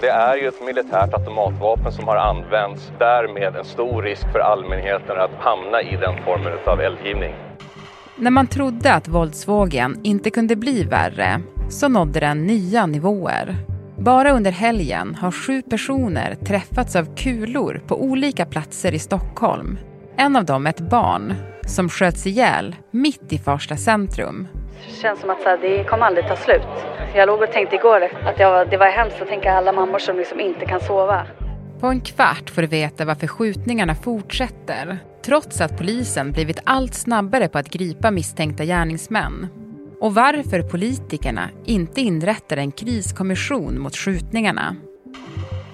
Det är ju ett militärt automatvapen som har använts, därmed en stor risk för allmänheten att hamna i den formen av eldgivning. När man trodde att våldsvågen inte kunde bli värre så nådde den nya nivåer. Bara under helgen har sju personer träffats av kulor på olika platser i Stockholm. En av dem ett barn som sköts ihjäl mitt i Farsta centrum. Det känns som att så här, det kommer aldrig ta slut. Jag låg och tänkte igår att jag, det var hemskt att tänka alla mammor som liksom inte kan sova. På en kvart får du veta varför skjutningarna fortsätter trots att polisen blivit allt snabbare på att gripa misstänkta gärningsmän. Och varför politikerna inte inrättar en kriskommission mot skjutningarna.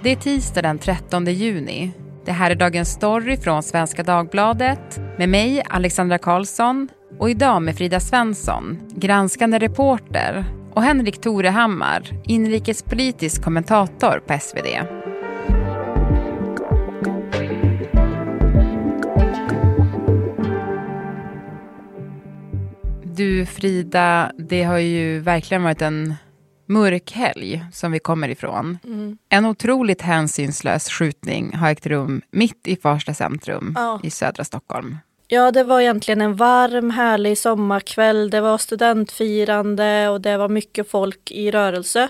Det är tisdag den 13 juni. Det här är Dagens Story från Svenska Dagbladet med mig, Alexandra Karlsson och idag med Frida Svensson, granskande reporter och Henrik Torehammar, inrikespolitisk kommentator på SvD. Du Frida, det har ju verkligen varit en mörk helg som vi kommer ifrån. Mm. En otroligt hänsynslös skjutning har ägt rum mitt i Farsta centrum ja. i södra Stockholm. Ja, det var egentligen en varm, härlig sommarkväll. Det var studentfirande och det var mycket folk i rörelse.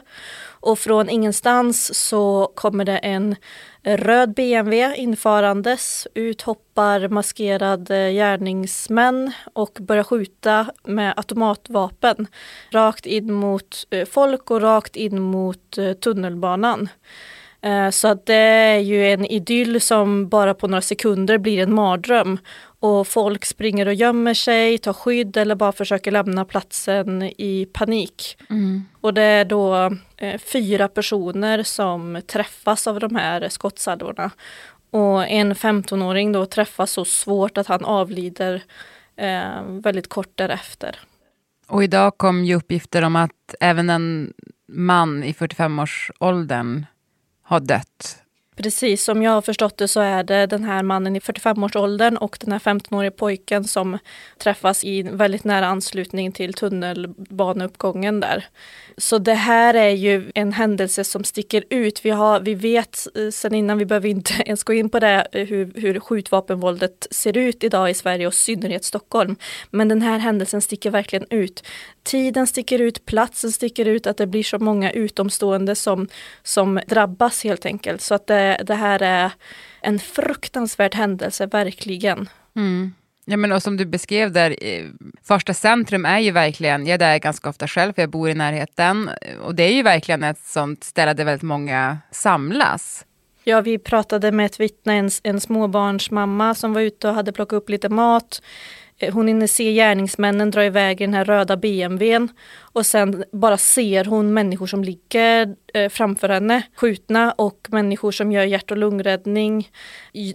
Och från ingenstans så kommer det en röd BMW infarandes. Ut hoppar maskerade gärningsmän och börjar skjuta med automatvapen. Rakt in mot eh, folk och rakt in mot eh, tunnelbanan. Eh, så att det är ju en idyll som bara på några sekunder blir en mardröm. Och folk springer och gömmer sig, tar skydd eller bara försöker lämna platsen i panik. Mm. Och det är då eh, fyra personer som träffas av de här skottsalvorna. Och en 15-åring då träffas så svårt att han avlider eh, väldigt kort därefter. Och idag kom ju uppgifter om att även en man i 45-årsåldern har dött Precis, som jag har förstått det så är det den här mannen i 45-årsåldern och den här 15-årige pojken som träffas i väldigt nära anslutning till tunnelbaneuppgången där. Så det här är ju en händelse som sticker ut. Vi, har, vi vet sen innan, vi behöver inte ens gå in på det, hur, hur skjutvapenvåldet ser ut idag i Sverige och i synnerhet Stockholm. Men den här händelsen sticker verkligen ut. Tiden sticker ut, platsen sticker ut, att det blir så många utomstående som, som drabbas helt enkelt. Så att det, det här är en fruktansvärd händelse, verkligen. Mm. Ja, men och som du beskrev där, första centrum är ju verkligen, jag är där ganska ofta själv för jag bor i närheten, och det är ju verkligen ett sånt ställe där väldigt många samlas. Ja, vi pratade med ett vittne, en, en småbarnsmamma som var ute och hade plockat upp lite mat. Eh, hon hinner se gärningsmännen dra iväg i den här röda BMWn och sen bara ser hon människor som ligger eh, framför henne skjutna och människor som gör hjärt och lungräddning.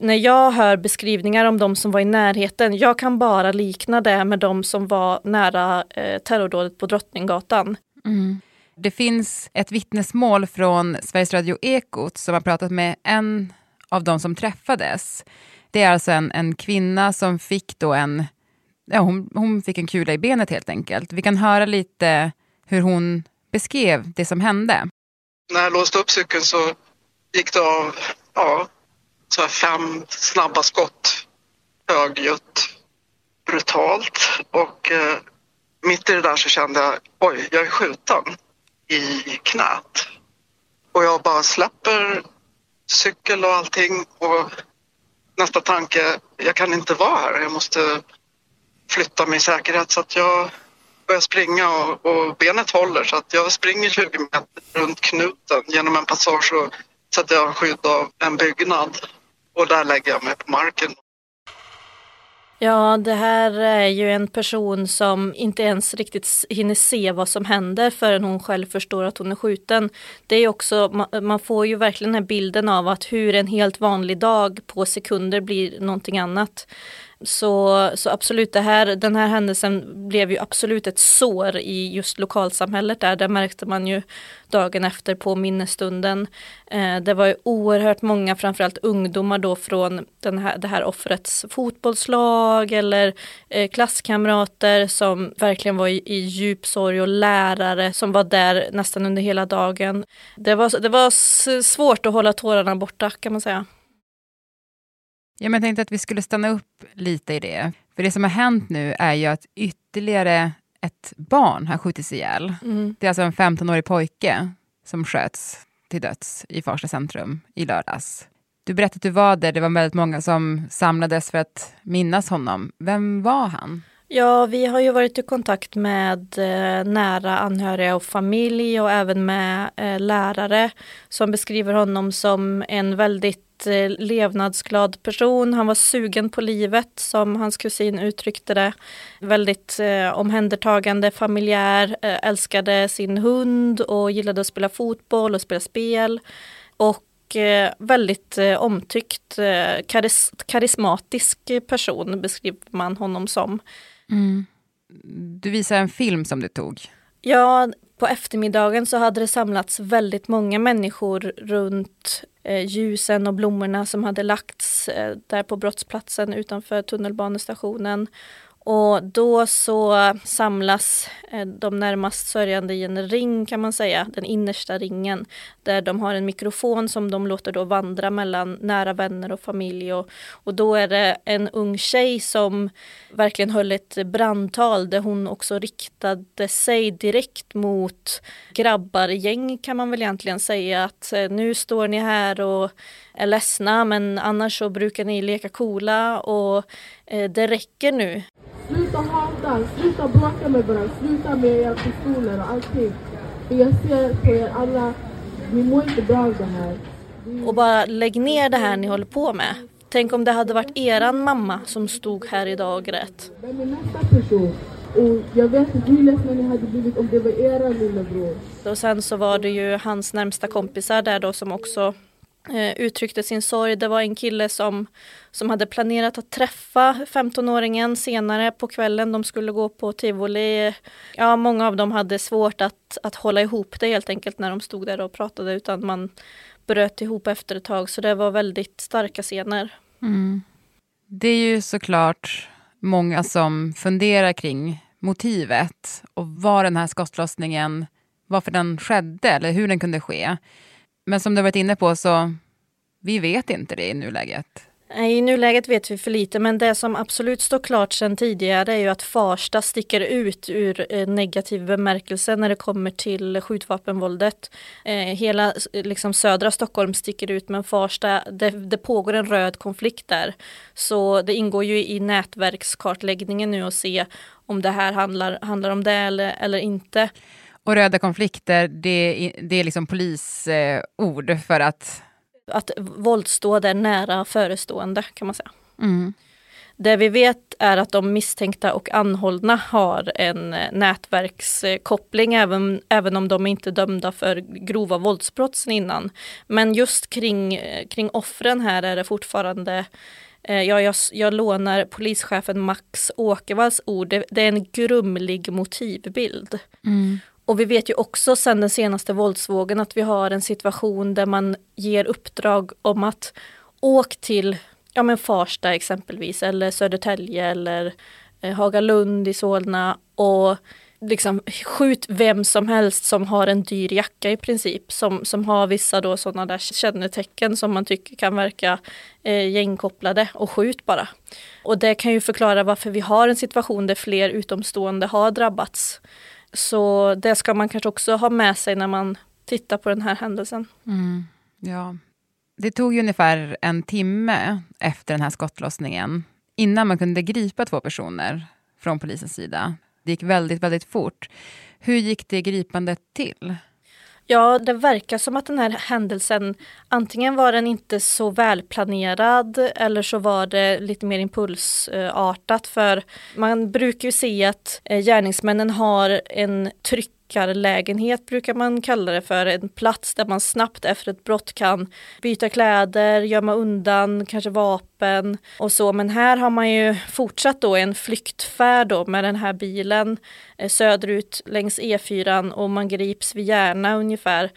När jag hör beskrivningar om de som var i närheten, jag kan bara likna det med de som var nära eh, terrordådet på Drottninggatan. Mm. Det finns ett vittnesmål från Sveriges Radio Ekot som har pratat med en av de som träffades. Det är alltså en, en kvinna som fick då en ja, hon, hon fick en kula i benet helt enkelt. Vi kan höra lite hur hon beskrev det som hände. När jag låste upp cykeln så gick det av ja, så här fem snabba skott högljutt, brutalt. Och eh, mitt i det där så kände jag, oj, jag är skjuten i knät. Och jag bara släpper cykel och allting och nästa tanke, jag kan inte vara här, jag måste flytta min säkerhet så att jag börjar springa och, och, benet håller så att jag springer 20 meter runt knuten genom en passage och, så att jag har skydd av en byggnad och där lägger jag mig på marken. Ja, det här är ju en person som inte ens riktigt hinner se vad som händer förrän hon själv förstår att hon är skjuten. Det är också, man får ju verkligen den här bilden av att hur en helt vanlig dag på sekunder blir någonting annat. Så, så absolut, det här, den här händelsen blev ju absolut ett sår i just lokalsamhället där. Det märkte man ju dagen efter på minnesstunden. Eh, det var ju oerhört många, framförallt ungdomar då från den här, det här offrets fotbollslag eller eh, klasskamrater som verkligen var i, i djup sorg och lärare som var där nästan under hela dagen. Det var, det var svårt att hålla tårarna borta kan man säga. Ja, men jag tänkte att vi skulle stanna upp lite i det. För det som har hänt nu är ju att ytterligare ett barn har skjutits ihjäl. Mm. Det är alltså en 15-årig pojke som sköts till döds i Farsta centrum i lördags. Du berättade att du var där, det var väldigt många som samlades för att minnas honom. Vem var han? Ja, vi har ju varit i kontakt med eh, nära anhöriga och familj och även med eh, lärare som beskriver honom som en väldigt eh, levnadsglad person. Han var sugen på livet som hans kusin uttryckte det. Väldigt eh, omhändertagande, familjär, eh, älskade sin hund och gillade att spela fotboll och spela spel. Och eh, väldigt eh, omtyckt, eh, karis karismatisk person beskriver man honom som. Mm. Du visar en film som du tog. Ja, på eftermiddagen så hade det samlats väldigt många människor runt eh, ljusen och blommorna som hade lagts eh, där på brottsplatsen utanför tunnelbanestationen. Och då så samlas eh, de närmast sörjande i en ring kan man säga, den innersta ringen. Där de har en mikrofon som de låter då vandra mellan nära vänner och familj. Och, och då är det en ung tjej som verkligen höll ett brandtal där hon också riktade sig direkt mot grabbargäng kan man väl egentligen säga. Att eh, nu står ni här och är ledsna men annars så brukar ni leka coola och eh, det räcker nu. Sluta hata, sluta bråka med varandra, sluta med era pistoler och allting. För jag ser på er alla, ni mår inte bra av det här. Och bara lägg ner det här ni håller på med. Tänk om det hade varit eran mamma som stod här idag och grät. Vem är nästa person? Och jag vet inte hur ledsna ni hade blivit om det var era lillebror. Och sen så var det ju hans närmsta kompisar där då som också eh, uttryckte sin sorg. Det var en kille som, som hade planerat att träffa 15-åringen senare på kvällen. De skulle gå på tivoli. Ja, många av dem hade svårt att, att hålla ihop det helt enkelt när de stod där och pratade utan man bröt ihop efter ett tag. Så det var väldigt starka scener. Mm. Det är ju såklart många som funderar kring motivet och var den här skottlossningen, varför den skedde eller hur den kunde ske. Men som du varit inne på så vi vet inte det i nuläget. I nuläget vet vi för lite men det som absolut står klart sedan tidigare är ju att Farsta sticker ut ur eh, negativ bemärkelse när det kommer till skjutvapenvåldet. Eh, hela liksom, södra Stockholm sticker ut men Farsta, det, det, pågår en röd konflikt där. Så det ingår ju i nätverkskartläggningen nu att se om det här handlar, handlar om det eller, eller inte. Och röda konflikter, det, det är liksom polisord eh, för att att våldsdåd är nära förestående kan man säga. Mm. Det vi vet är att de misstänkta och anhållna har en eh, nätverkskoppling även, även om de inte är dömda för grova våldsbrott sen innan. Men just kring, eh, kring offren här är det fortfarande eh, Ja, jag, jag lånar polischefen Max Åkervalls ord. Det, det är en grumlig motivbild. Mm. Och vi vet ju också sedan den senaste våldsvågen att vi har en situation där man ger uppdrag om att åk till ja men Farsta exempelvis eller Södertälje eller eh, Hagalund i Solna och liksom skjut vem som helst som har en dyr jacka i princip. Som, som har vissa då sådana där kännetecken som man tycker kan verka eh, gängkopplade och skjut bara. Och det kan ju förklara varför vi har en situation där fler utomstående har drabbats. Så det ska man kanske också ha med sig när man tittar på den här händelsen. Mm, ja. Det tog ju ungefär en timme efter den här skottlossningen innan man kunde gripa två personer från polisens sida. Det gick väldigt, väldigt fort. Hur gick det gripandet till? Ja, det verkar som att den här händelsen antingen var den inte så välplanerad eller så var det lite mer impulsartat för man brukar ju se att eh, gärningsmännen har en tryck lägenhet brukar man kalla det för, en plats där man snabbt efter ett brott kan byta kläder, gömma undan, kanske vapen och så. Men här har man ju fortsatt då en flyktfärd då med den här bilen eh, söderut längs E4 och man grips vid Järna ungefär.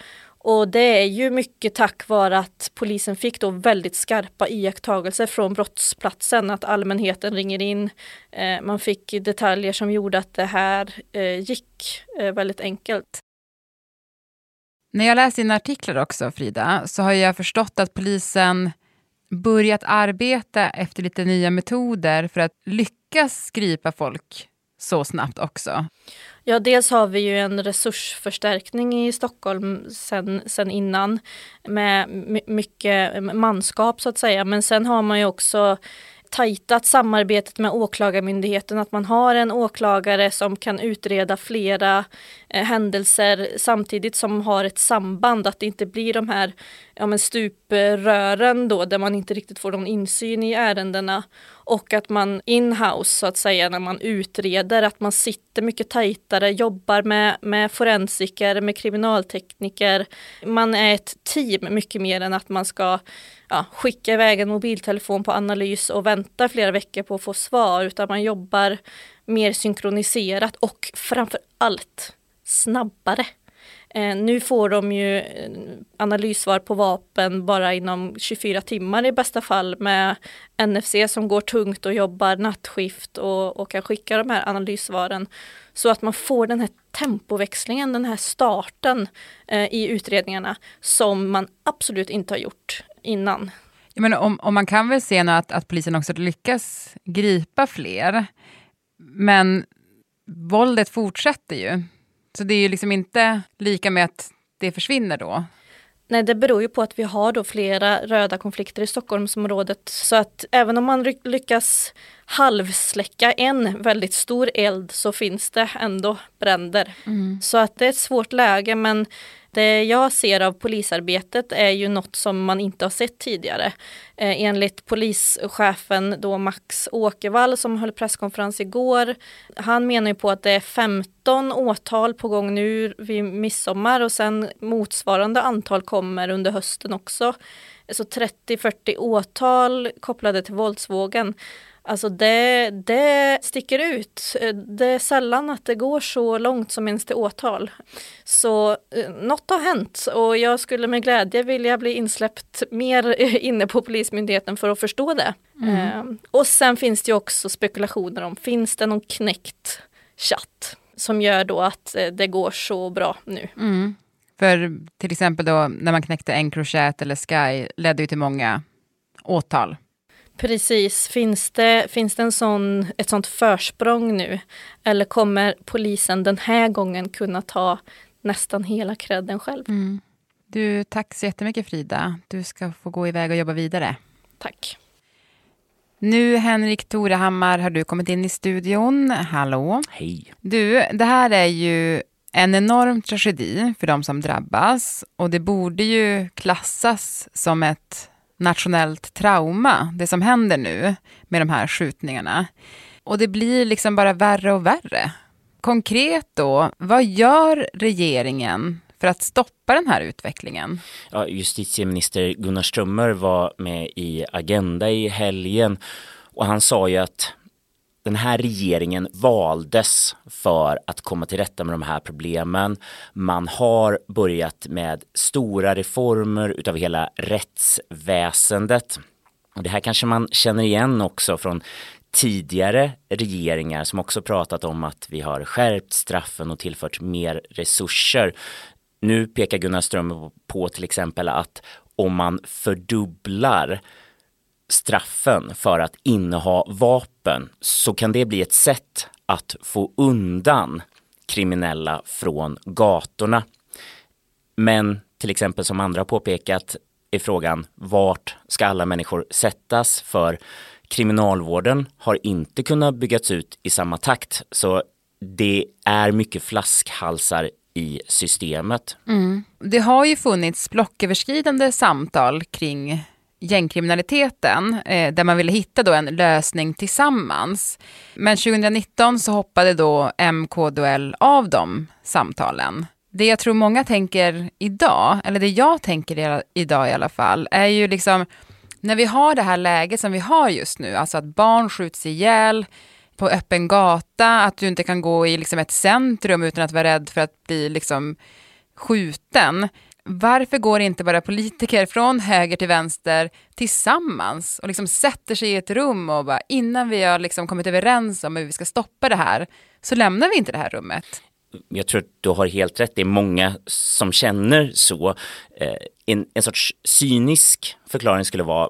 Och det är ju mycket tack vare att polisen fick då väldigt skarpa iakttagelser från brottsplatsen, att allmänheten ringer in. Eh, man fick detaljer som gjorde att det här eh, gick eh, väldigt enkelt. När jag läser dina artiklar också, Frida, så har jag förstått att polisen börjat arbeta efter lite nya metoder för att lyckas gripa folk så snabbt också. Ja, dels har vi ju en resursförstärkning i Stockholm sen, sen innan med mycket manskap så att säga. Men sen har man ju också tajtat samarbetet med Åklagarmyndigheten, att man har en åklagare som kan utreda flera eh, händelser samtidigt som har ett samband, att det inte blir de här ja, men stuprören då där man inte riktigt får någon insyn i ärendena och att man in-house så att säga när man utreder, att man sitter mycket tajtare, jobbar med, med forensiker, med kriminaltekniker. Man är ett team mycket mer än att man ska ja, skicka iväg en mobiltelefon på analys och vänta flera veckor på att få svar, utan man jobbar mer synkroniserat och framför allt snabbare. Eh, nu får de ju eh, analyssvar på vapen bara inom 24 timmar i bästa fall med NFC som går tungt och jobbar nattskift och, och kan skicka de här analyssvaren. Så att man får den här tempoväxlingen, den här starten eh, i utredningarna som man absolut inte har gjort innan. Jag menar, om, om man kan väl se nu att, att polisen också lyckas gripa fler, men våldet fortsätter ju. Så det är ju liksom inte lika med att det försvinner då. Nej, det beror ju på att vi har då flera röda konflikter i Stockholmsområdet. Så att även om man lyckas halvsläcka en väldigt stor eld så finns det ändå bränder. Mm. Så att det är ett svårt läge men det jag ser av polisarbetet är ju något som man inte har sett tidigare. Eh, enligt polischefen då Max Åkervall som höll presskonferens igår. Han menar ju på att det är 15 åtal på gång nu vid midsommar och sen motsvarande antal kommer under hösten också. Så 30-40 åtal kopplade till våldsvågen. Alltså det, det sticker ut. Det är sällan att det går så långt som ens till åtal. Så eh, något har hänt och jag skulle med glädje vilja bli insläppt mer inne på Polismyndigheten för att förstå det. Mm. Eh, och sen finns det också spekulationer om, finns det någon knäckt chatt som gör då att eh, det går så bra nu? Mm. För till exempel då när man knäckte Encrochat eller Sky ledde ju till många åtal. Precis, finns det, finns det en sån, ett sånt försprång nu? Eller kommer polisen den här gången kunna ta nästan hela credden själv? Mm. Du, tack så jättemycket Frida. Du ska få gå iväg och jobba vidare. Tack. Nu Henrik Torehammar har du kommit in i studion. Hallå. Hej. Du, det här är ju en enorm tragedi för de som drabbas och det borde ju klassas som ett nationellt trauma, det som händer nu med de här skjutningarna. Och det blir liksom bara värre och värre. Konkret då, vad gör regeringen för att stoppa den här utvecklingen? Ja, justitieminister Gunnar Strömmer var med i Agenda i helgen och han sa ju att den här regeringen valdes för att komma till rätta med de här problemen. Man har börjat med stora reformer utav hela rättsväsendet. Och det här kanske man känner igen också från tidigare regeringar som också pratat om att vi har skärpt straffen och tillfört mer resurser. Nu pekar Gunnar Strömmer på till exempel att om man fördubblar straffen för att inneha vapen så kan det bli ett sätt att få undan kriminella från gatorna. Men till exempel som andra påpekat är frågan vart ska alla människor sättas för kriminalvården har inte kunnat byggas ut i samma takt så det är mycket flaskhalsar i systemet. Mm. Det har ju funnits blocköverskridande samtal kring gängkriminaliteten eh, där man ville hitta då en lösning tillsammans. Men 2019 så hoppade då MKDL av de samtalen. Det jag tror många tänker idag, eller det jag tänker idag i alla fall, är ju liksom när vi har det här läget som vi har just nu, alltså att barn skjuts ihjäl på öppen gata, att du inte kan gå i liksom ett centrum utan att vara rädd för att bli liksom skjuten. Varför går inte bara politiker från höger till vänster tillsammans och liksom sätter sig i ett rum och bara innan vi har liksom kommit överens om hur vi ska stoppa det här så lämnar vi inte det här rummet? jag tror att du har helt rätt, det är många som känner så. Eh, en, en sorts cynisk förklaring skulle vara,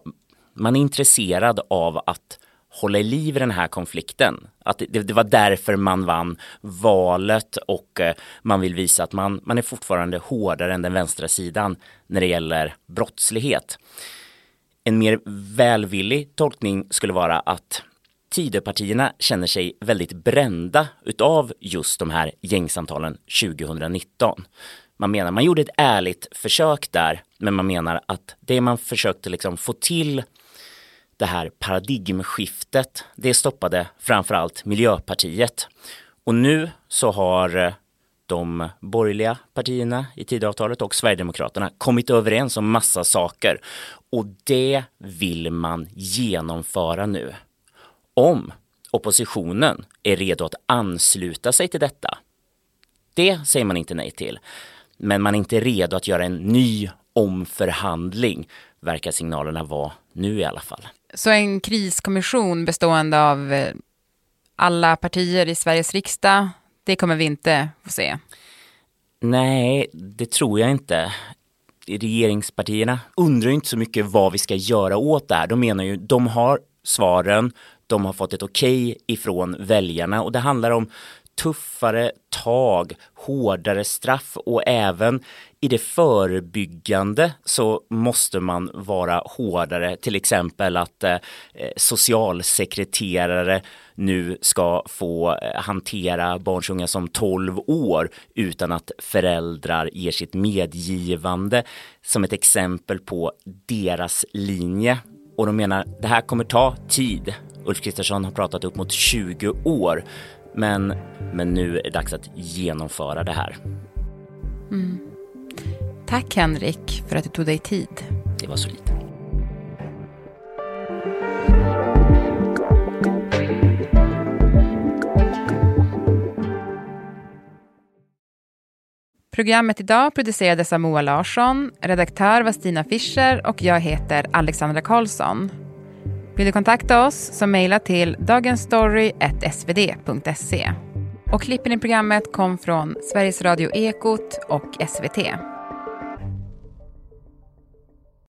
man är intresserad av att hålla i liv i den här konflikten. Att det, det var därför man vann valet och eh, man vill visa att man, man är fortfarande hårdare än den vänstra sidan när det gäller brottslighet. En mer välvillig tolkning skulle vara att Tidöpartierna känner sig väldigt brända utav just de här gängsamtalen 2019. Man menar, man gjorde ett ärligt försök där, men man menar att det man försökte liksom få till det här paradigmskiftet, det stoppade framförallt Miljöpartiet. Och nu så har eh, de borgerliga partierna i Tidöavtalet och Sverigedemokraterna kommit överens om massa saker och det vill man genomföra nu om oppositionen är redo att ansluta sig till detta. Det säger man inte nej till. Men man är inte redo att göra en ny omförhandling, verkar signalerna vara nu i alla fall. Så en kriskommission bestående av eh, alla partier i Sveriges riksdag, det kommer vi inte få se? Nej, det tror jag inte. Regeringspartierna undrar inte så mycket vad vi ska göra åt det här. De menar ju, de har svaren, de har fått ett okej okay ifrån väljarna och det handlar om tuffare tag, hårdare straff och även i det förebyggande så måste man vara hårdare, till exempel att eh, socialsekreterare nu ska få eh, hantera barn och unga som 12 år utan att föräldrar ger sitt medgivande som ett exempel på deras linje. Och de menar det här kommer ta tid Ulf Kristersson har pratat upp mot 20 år. Men, men nu är det dags att genomföra det här. Mm. Tack Henrik för att du tog dig tid. Det var så lite. Programmet idag producerades av Moa Larsson, redaktör var Stina Fischer och jag heter Alexandra Karlsson. Vill du kontakta oss så mejla till dagensstory.svd.se. Och klippen i programmet kom från Sveriges Radio Ekot och SVT.